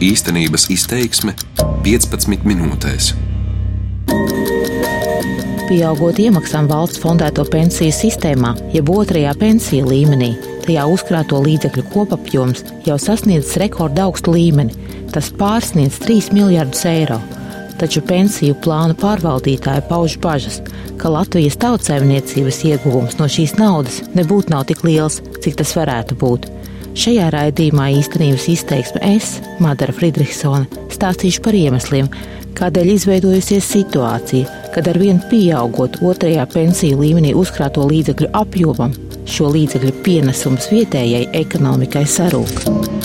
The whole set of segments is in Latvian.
Īstenības izteiksme 15 minūtēs. Pieaugot iemaksām valsts fondēto pensiju sistēmā, jeb otrajā pensiju līmenī, tajā uzkrāto līdzekļu kopapjoms jau sasniedz rekorda augstu līmeni. Tas pārsniedz 3 miljardus eiro. Taču pensiju plānu pārvaldītāji pauž bažas, ka Latvijas tautsēmniecības ieguvums no šīs naudas nebūtu nav tik liels, cik tas varētu būt. Šajā raidījumā īstenības izteiksme es, Madara Friedrichsone, stāstīšu par iemesliem, kādēļ izveidojusies situācija, kad ar vien pieaugot otrajā pensiju līmenī uzkrāto līdzekļu apjomam, šo līdzekļu pienesums vietējai ekonomikai sarūk.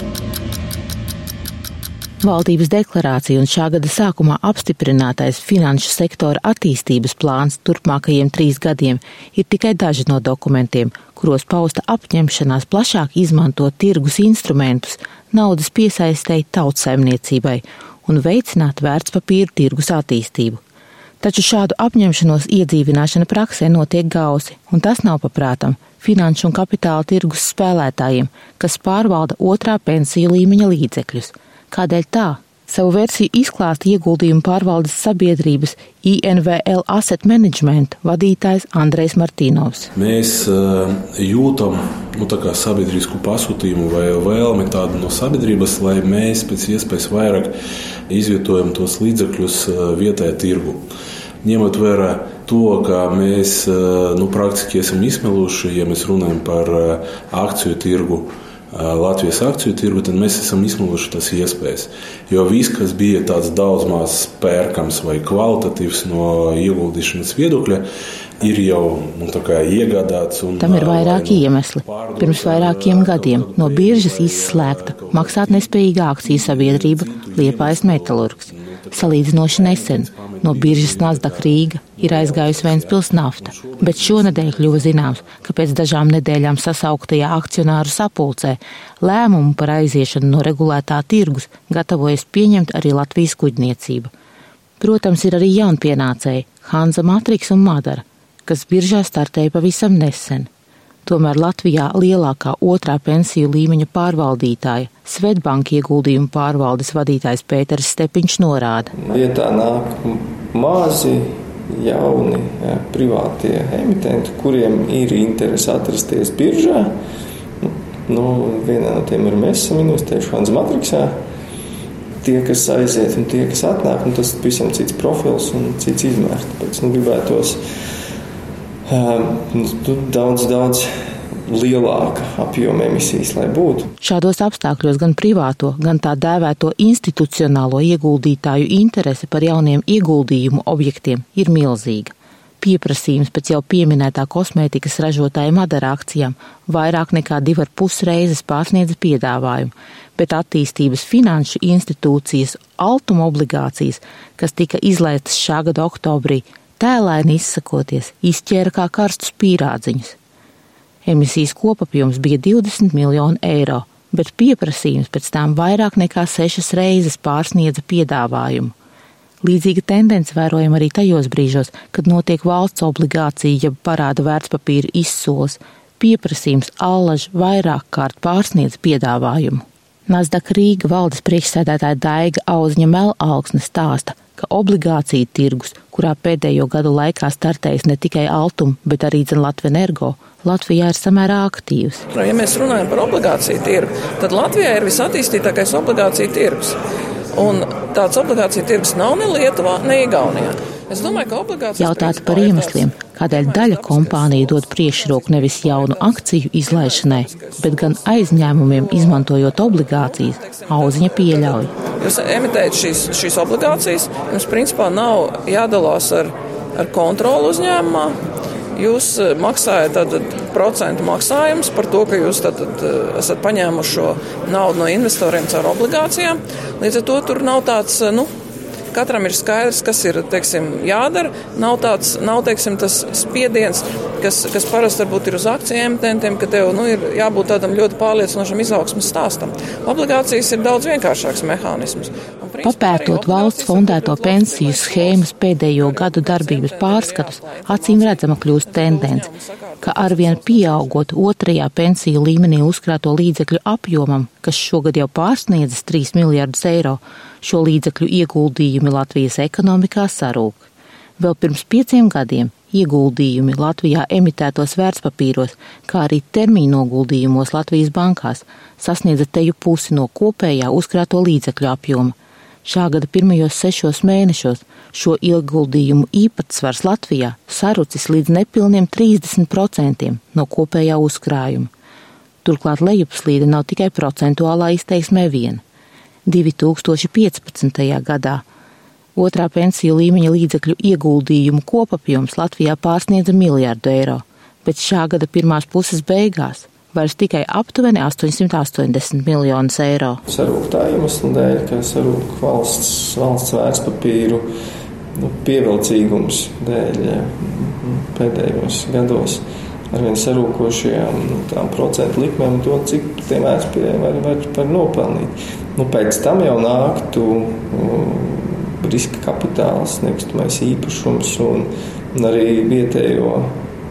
Valdības deklarācija un šā gada sākumā apstiprinātais finanšu sektora attīstības plāns turpmākajiem trīs gadiem ir tikai daži no dokumentiem, kuros pausta apņemšanās plašāk izmantot tirgus instrumentus naudas piesaistēji tautsaimniecībai un veicināt vērtspapīru tirgus attīstību. Taču šādu apņemšanos iedzīvināšana praksē notiek gausi, un tas nav paprātam finanšu un kapitāla tirgus spēlētājiem, kas pārvalda otrā pensiju līmeņa līdzekļus – Kādēļ tā? Savu versiju izklāsta ieguldījumu pārvaldes sabiedrības INVL Asset Management vadītājs Andrejs Martīnovs. Mēs uh, jūtam nu, sabiedrisku pasūtījumu vai vēlmi tādu no sabiedrības, lai mēs pēc iespējas vairāk izvietojam tos līdzekļus uh, vietējā tirgu. Ņemot vērā to, ka mēs uh, nu, praktiski esam izsmeluši, ja mēs runājam par akciju tirgu, Latvijas akciju tirgu, tad mēs esam izsmeluši tās iespējas. Jo viss, kas bija tāds daudz maz pērkams vai kvalitatīvs no ieguldīšanas viedokļa, ir jau nu, iegādāts. Un, Tam ir vairāki iemesli. Pirms vairākiem gadiem no biržas izslēgta maksātnespējīga akciju sabiedrība Liepājas metalurgs. Salīdzinoši nesen no biržas Nasdaq Rīga ir aizgājusi Vēnspils nafta, bet šonadēļ kļuva zināms, ka pēc dažām nedēļām sasauktajā akcionāru sapulcē lēmumu par aiziešanu no regulētā tirgus gatavojas pieņemt arī Latvijas kuģniecība. Protams, ir arī jaunpienācēji Hanza Matriks un Madara, kas biržā startēja pavisam nesen. Tomēr Latvijā lielākā otrā pensiju līmeņa pārvaldītāja, Svetbanka ieguldījumu pārvaldes vadītājs Pēters Stepiņš norāda. Vietā nāk mazi, jauni jā, privātie emitenti, kuriem ir interese atrasties biržā. Nu, vienā no tiem ir mēs esam investējuši Hans Matriksā. Tie, kas aiziet un tie, kas atnāk, nu, tas ir pavisam cits profils un cits izmērs. Tāpēc nu, gribētos daudz, daudz lielāka apjoma emisijas, lai būtu. Šādos apstākļos gan privāto, gan tā dēvēto institucionālo ieguldītāju interese par jauniem ieguldījumu objektiem ir milzīga. Pieprasījums pēc jau pieminētā kosmētikas ražotāja Madara akcijām vairāk nekā divar pusreizes pārsniedza piedāvājumu, bet attīstības finanšu institūcijas altuma obligācijas, kas tika izlaistas šā gada oktobrī, tēlēni izsakoties, izķēra kā karstus pīrādziņus. Emisijas kopapjoms bija 20 miljoni eiro, bet pieprasījums pēc tām vairāk nekā sešas reizes pārsniedza piedāvājumu. Līdzīga tendence vērojama arī tajos brīžos, kad notiek valsts obligācija, jeb parāda vērtspapīra izsoles, pieprasījums allaž vairāk kārt pārsniedz piedāvājumu. Nasdaq Rīga valdes priekšsēdētāja Daiga Auziņa Melalksne stāsta, ka obligācija tirgus, kurā pēdējo gadu laikā startējis ne tikai Altum, bet arī Latvijas energo, Latvijā ir samērā aktīvs. Ja mēs runājam par obligāciju tirgu, tad Latvijā ir visattīstītākais obligāciju tirgus. Un tāds obligāciju tirgus nav ne Lietuvā, ne Igaunijā. Es domāju, ka obligācijas. Jautāt par iemesliem, kādēļ daļa kompānija dod priekšroku nevis jaunu akciju izlaišanai, bet gan aizņēmumiem izmantojot obligācijas, auziņa pieļauj. Jūs emitējat šīs, šīs obligācijas, jums principā nav jādalās ar, ar kontroli uzņēmumā. Jūs eh, maksājat tātad, procentu maksājumus par to, ka jūs tātad, eh, esat paņēmuši šo naudu no investoriem caur obligācijām. Līdz ar to tur nav tāds, eh, nu, katram ir skaidrs, kas ir teiksim, jādara. Nav tāds, nav teiksim, tas spiediens, kas, kas parasti varbūt ir uz akciju emitentiem, ka tev nu, ir jābūt tādam ļoti pārliecinošam izaugsmas stāstam. Obligācijas ir daudz vienkāršāks mehānisms. Papētot valsts fondēto pensiju schēmas pēdējo gadu darbības pārskatus, acīm redzama kļūst tendence, ka arvien pieaugot otrajā pensiju līmenī uzkrāto līdzekļu apjomam, kas šogad jau pārsniedzis 3 miljardus eiro, šo līdzekļu ieguldījumi Latvijas ekonomikā sarūk. Vēl pirms pieciem gadiem ieguldījumi Latvijā emitētos vērtspapīros, kā arī termīnoguldījumos Latvijas bankās sasniedza teju pusi no kopējā uzkrāto līdzekļu apjoma. Šā gada pirmajos sešos mēnešos šo ieguldījumu īpatsvars Latvijā sarucis līdz nepilniem 30% no kopējā uzkrājuma. Turklāt lejupslīde nav tikai procentuālā izteiksmē viena. 2015. gadā Otrā pensiju līmeņa līdzekļu ieguldījumu kopapjoms Latvijā pārsniedza miljardu eiro, bet šā gada pirmās puses beigās vairs tikai aptuveni 880 miljonus eiro. Sarūk tā iemesla dēļ, ka sarūk valsts, valsts vērtspapīru nu, pievilcīgums dēļ pēdējos gados arvien sarūkošajām nu, procentu likmēm to, cik tiem vērtspapīriem var, var, var nopelnīt. Nu, pēc tam jau nāktu riska kapitāls, nekustamais īpašums un, un arī vietējo,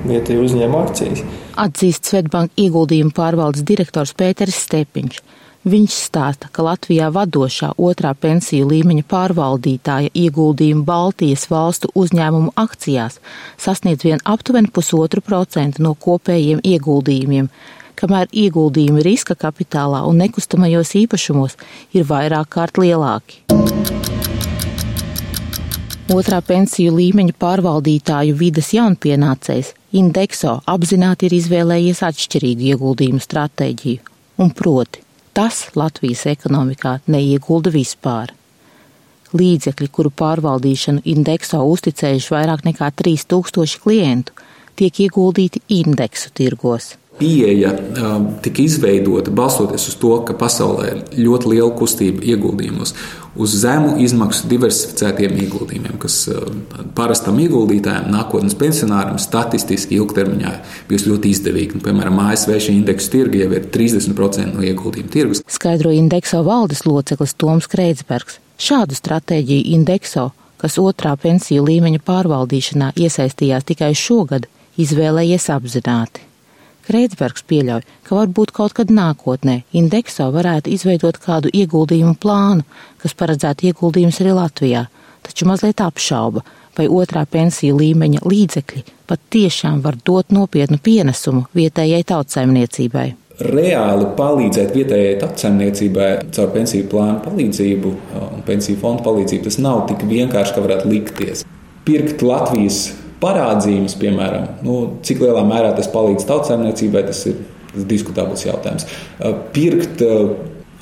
vietējo uzņēmumu akcijas. Atzīst Svetbanka ieguldījumu pārvaldes direktors Pēteris Stepiņš. Viņš stāsta, ka Latvijā vadošā otrā pensiju līmeņa pārvaldītāja ieguldījumu Baltijas valstu uzņēmumu akcijās sasniedz vien aptuveni pusotru procentu no kopējiem ieguldījumiem, kamēr ieguldījumi riska kapitālā un nekustamajos īpašumos ir vairāk kārt lielāki. Otrā pensiju līmeņa pārvaldītāju vidas jaunpienācējs Indekso apzināti ir izvēlējies atšķirīgu ieguldījumu stratēģiju, un proti, tas Latvijas ekonomikā neiegulda vispār. Līdzekļi, kuru pārvaldīšanu Indekso uzticējuši vairāk nekā 3000 klientu, tiek ieguldīti indeksu tirgos pieeja um, tika izveidota balstoties uz to, ka pasaulē ir ļoti liela kustība ieguldījumos, uz zemu izmaksu diversificētiem ieguldījumiem, kas um, parastam ieguldītājam, nākotnes pensionāram statistiski ilgtermiņā bijis ļoti izdevīgi. Nu, piemēram, ASV šī indeksu tirgi jau ir 30% no ieguldījumu tirgus. Skaidro indekso valdes loceklis Toms Kreitsbergs. Šādu stratēģiju indekso, kas otrā pensiju līmeņa pārvaldīšanā iesaistījās tikai šogad, izvēlējies apzināti. Kreitsbergs pieļauj, ka varbūt kaut kad nākotnē indeksā varētu izveidot kādu ieguldījumu plānu, kas paredzētu ieguldījumus arī Latvijā, taču mazliet apšauba, vai otrā pensiju līmeņa līdzekļi pat tiešām var dot nopietnu pienesumu vietējai tautsaimniecībai. Reāli palīdzēt vietējai tautsaimniecībai caur pensiju plānu palīdzību un pensiju fondu palīdzību tas nav tik vienkārši, kā varētu likties. Pirkt Latvijas parādzīmes, piemēram, nu, cik lielā mērā tas palīdz tautsēmniecībai, tas ir diskutabls jautājums. Pirkt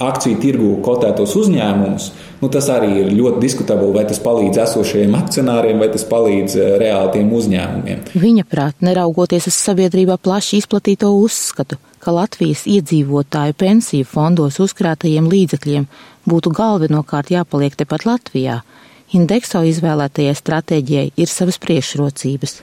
akciju tirgu kotētos uzņēmumus, nu, tas arī ir ļoti diskutabli, vai tas palīdz esošajiem akcionāriem, vai tas palīdz reāli tiem uzņēmumiem. Viņa prāt, neraugoties uz sabiedrībā plaši izplatīto uzskatu, ka Latvijas iedzīvotāju pensiju fondos uzkrātajiem līdzekļiem būtu galvenokārt jāpaliek tepat Latvijā, Indekso izvēlētajai stratēģijai ir savas priekšrocības.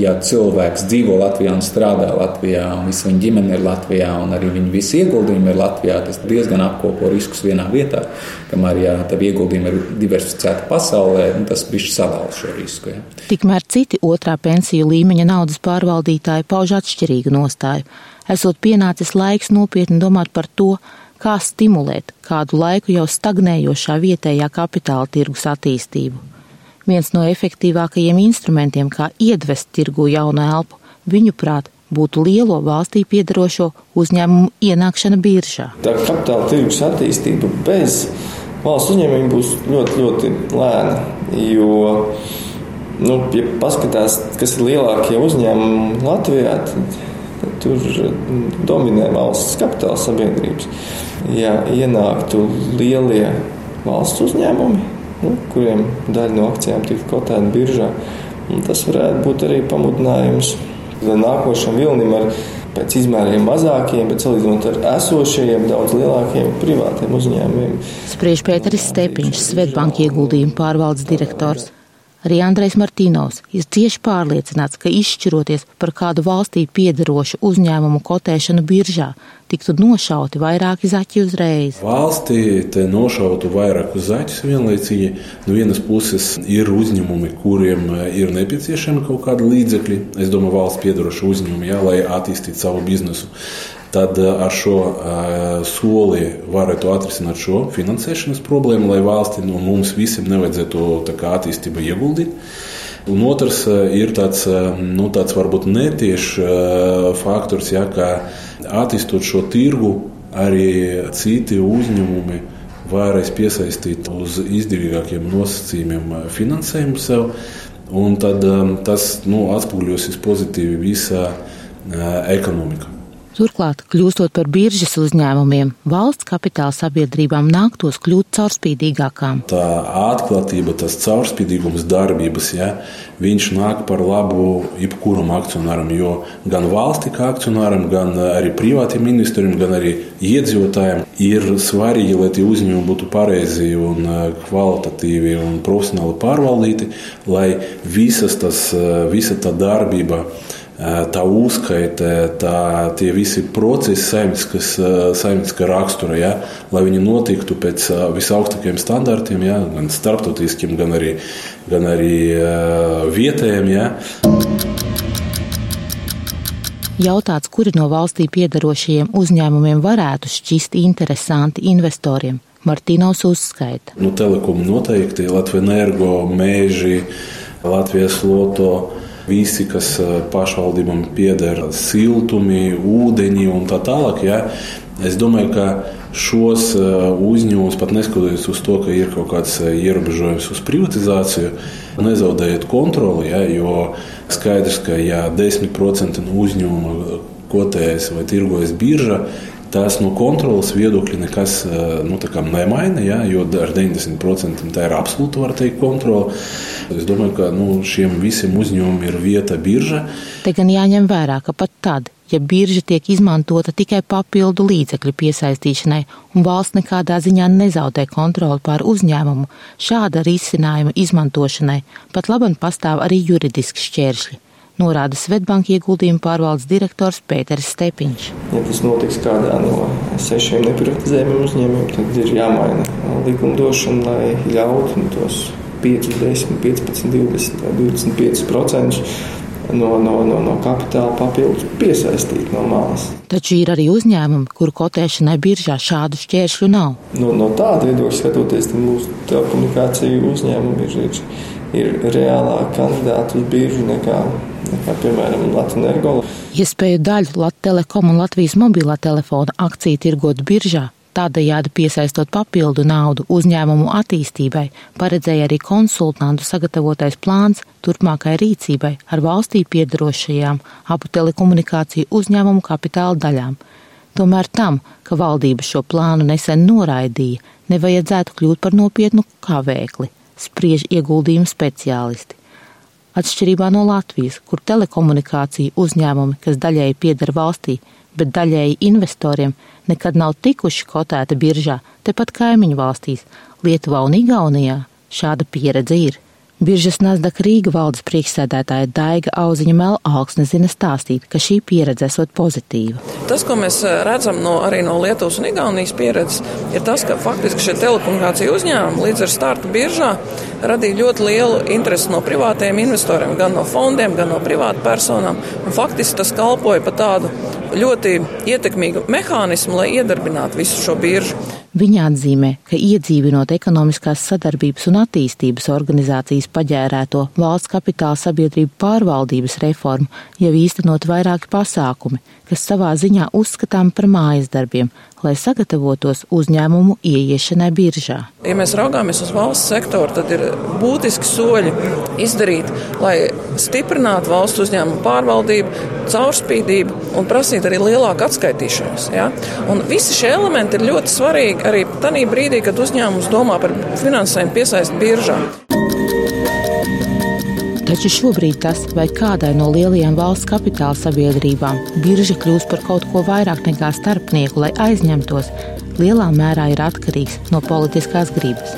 Ja cilvēks dzīvo Latvijā un strādā Latvijā, un visa viņa ģimene ir Latvijā, un arī viņa visi ieguldījumi ir Latvijā, tas diezgan apkopo riskus vienā vietā. Kamēr, ja tavi ieguldījumi ir diversificēti pasaulē, tas bišķi sadala šo risku. Ja. Tikmēr citi otrā pensiju līmeņa naudas pārvaldītāji pauž atšķirīgu nostāju. Esot pienācis laiks nopietni domāt par to, kā stimulēt kādu laiku jau stagnējošā vietējā kapitāla tirgus attīstību. Viens no efektīvākajiem instrumentiem, kā iedvest tirgu jaunu elpu, viņuprāt, būtu lielo valstī piedarošo uzņēmumu ienākšana biržā. Tā kapitāla tirgus attīstība bez valsts uzņēmumiem būs ļoti, ļoti lēna. Jo, nu, ja paskatās, kas ir lielākie uzņēmumi Latvijā, tad, tur dominē valsts kapitāla sabiedrības ja ienāktu lielie valsts uzņēmumi, nu, kuriem daļa no akcijām tiktu kotēta biržā, tas varētu būt arī pamudinājums nākošam vilnim ar pēc izmēriem mazākiem, bet salīdzinot ar esošajiem, daudz lielākiem privātiem uzņēmumiem. Spriež Pēteris Stepiņš, Svetbanka ieguldījumu pārvaldes direktors. Arī Andrejs Martīnovs ir cieši pārliecināts, ka izšķiroties par kādu valstī piederošu uzņēmumu kotēšanu biržā, tiktu nošauti vairāki zaķi uzreiz. Valstī te nošautu vairākus zaķus vienlaicīgi. No vienas puses ir uzņēmumi, kuriem ir nepieciešami kaut kādi līdzekļi. Es domāju, valsts piedarošu uzņēmumu, jā, lai attīstītu savu biznesu tad eh, ar šo uh, soli varētu atrisināt šo finansēšanas problēmu, lai valsti no mums visiem nevajadzētu attīstību ieguldīt. Un otrs uh, ir tāds, nu, tāds varbūt netiešs faktors, ja, ka attīstot šo tirgu, arī citi uzņēmumi varēs piesaistīt uz izdevīgākiem nosacījumiem finansējumu sev. Un tad tas nu, atspoguļosies pozitīvi visā ekonomikā. Turklāt, kļūstot par biržas uzņēmumiem, valsts kapitāla sabiedrībām nāktos kļūt caurspīdīgākām. Tā atklātība, tas caurspīdīgums darbības, ja, viņš nāk par labu jebkuram akcionāram, jo gan valsti kā akcionāram, gan arī privātiem investoriem, gan arī iedzīvotājiem ir svarīgi, lai tie uzņēmumi būtu pareizi un eh, kvalitatīvi un profesionāli pārvaldīti, lai visas tas, eh, visa tā darbība tā uzskaite, tā, tie visi procesi saimniskas, saimniska rakstura, ja, lai viņi notiktu pēc visaugstākajiem standartiem, ja, gan starptautiskiem, gan arī, gan arī vietējiem. Ja. Jautāts, kuri no valstī piedarošajiem uzņēmumiem varētu šķist interesanti investoriem, Martīnaus uzskaita. Nu, telekomu noteikti, Latvijas energo, mēži, Latvijas loto visi, kas eh, pašvaldībam pieder, siltumi, ūdeņi un tā tālāk. Ja? Es domāju, ka šos eh, uzņēmumus, pat neskatoties uz to, ka ir kaut kāds eh, ierobežojums uz privatizāciju, nezaudējiet kontroli. Ja? Jo skaidrs, ka ja 10% no uzņēmuma kotējas vai tirgojas biržā, Tas no kontrolas viedokļa nekas nu, nemaina, ja, jo ar 90% tā ir absolūta, var teikt, kontrola. Es domāju, ka nu, šiem visiem uzņēmumiem ir vieta birža. Te gan jāņem vērā, ka pat tad, ja birža tiek izmantota tikai papildu līdzekļu piesaistīšanai un valsts nekādā ziņā nezaudē kontroli pār uzņēmumu, šāda risinājuma izmantošanai pat labam pastāv arī juridiski šķēršļi norāda Svetbanka ieguldījuma pārvaldes direktors Pēters Stepiņš. Ja tas notiks kādā no sešiem neprivatizējumiem uzņēmumiem, tad ir jāmaina likumdošana, lai ļautu tos 5, 10, 15, 20 vai 25% no, no, no, no kapitāla papildus piesaistīt no malas. Taču ir arī uzņēmumi, kuru kotēšanai biržā šādu šķēršļu nav. No, no tāda viedokļa skatoties, mūsu telekomunikāciju uzņēmumi ir, ir, ir reālāk kandidāti uz biržu nekā kā piemēram Latvijas energo. Iespēju daļu Latvijas telekom un Latvijas mobilā telefona akciju tirgot biržā, tādējādi piesaistot papildu naudu uzņēmumu attīstībai, paredzēja arī konsultantu sagatavotais plāns turpmākai rīcībai ar valstī piedarošajām abu telekomunikāciju uzņēmumu kapitāla daļām. Tomēr tam, ka valdība šo plānu nesen noraidīja, nevajadzētu kļūt par nopietnu kavēkli, spriež ieguldījumu speciālisti. Atšķirībā no Latvijas, kur telekomunikāciju uzņēmumi, kas daļēji pieder valstī, bet daļēji investoriem, nekad nav tikuši kotēti biržā, tepat kaimiņu valstīs, Lietuvā un Igaunijā, šāda pieredze ir. Biržas Nasdaq Rīga valdes priekšsēdētāja Daiga Auziņa Melaugsne zina stāstīt, ka šī pieredze esot pozitīva. Tas, ko mēs eh, redzam no, arī no Lietuvas un Igaunijas pieredzes, ir tas, ka faktiski šie telekomunikāciju uzņēmumi līdz ar startu biržā radīja ļoti lielu interesi no privātajiem investoriem, gan no fondiem, gan no privātu personām. Un faktiski tas kalpoja par tādu ļoti ietekmīgu mehānismu, lai iedarbinātu visu šo biržu. Viņa atzīmē, ka iedzīvinot ekonomiskās sadarbības un attīstības organizācijas paģērēto valsts kapitāla sabiedrību pārvaldības reformu, jau īstenot vairāki pasākumi, kas savā ziņā uzskatām par mājas darbiem, lai sagatavotos uzņēmumu ieiešanai biržā. Ja mēs raugāmies uz valsts sektoru, tad ir būtiski soļi izdarīt, lai stiprinātu valsts uzņēmumu pārvaldību, caurspīdību un prasīt arī lielāku atskaitīšanos. Ja? Un visi šie elementi ir ļoti svarīgi arī tajā brīdī, kad uzņēmums domā par finansējumu piesaist biržā. Taču šobrīd tas, vai kādai no lielajām valsts kapitāla sabiedrībām birža kļūs par kaut ko vairāk nekā starpnieku, lai aizņemtos, lielā mērā ir atkarīgs no politiskās gribas.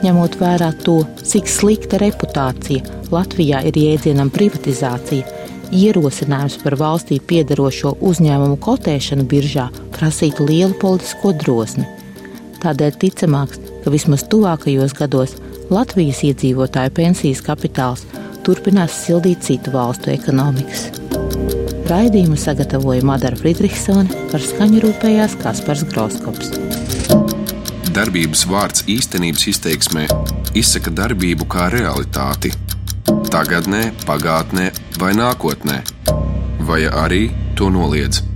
ņemot vērā to, cik slikta reputācija Latvijā ir jēdzienam privatizācija, ierosinājums par valstī piedarošo uzņēmumu kotēšanu biržā prasītu lielu politisko drosmi. Tādēļ ticamāks, ka vismaz tuvākajos gados Latvijas iedzīvotāju pensijas kapitāls turpinās sildīt citu valstu ekonomikas. Raidījumu sagatavoja Madara Friedrichsone, par skaņu rūpējās Kaspars Groskops. Darbības vārds īstenības izteiksmē izsaka darbību kā realitāti tagadnē, pagātnē vai nākotnē, vai arī to noliedz.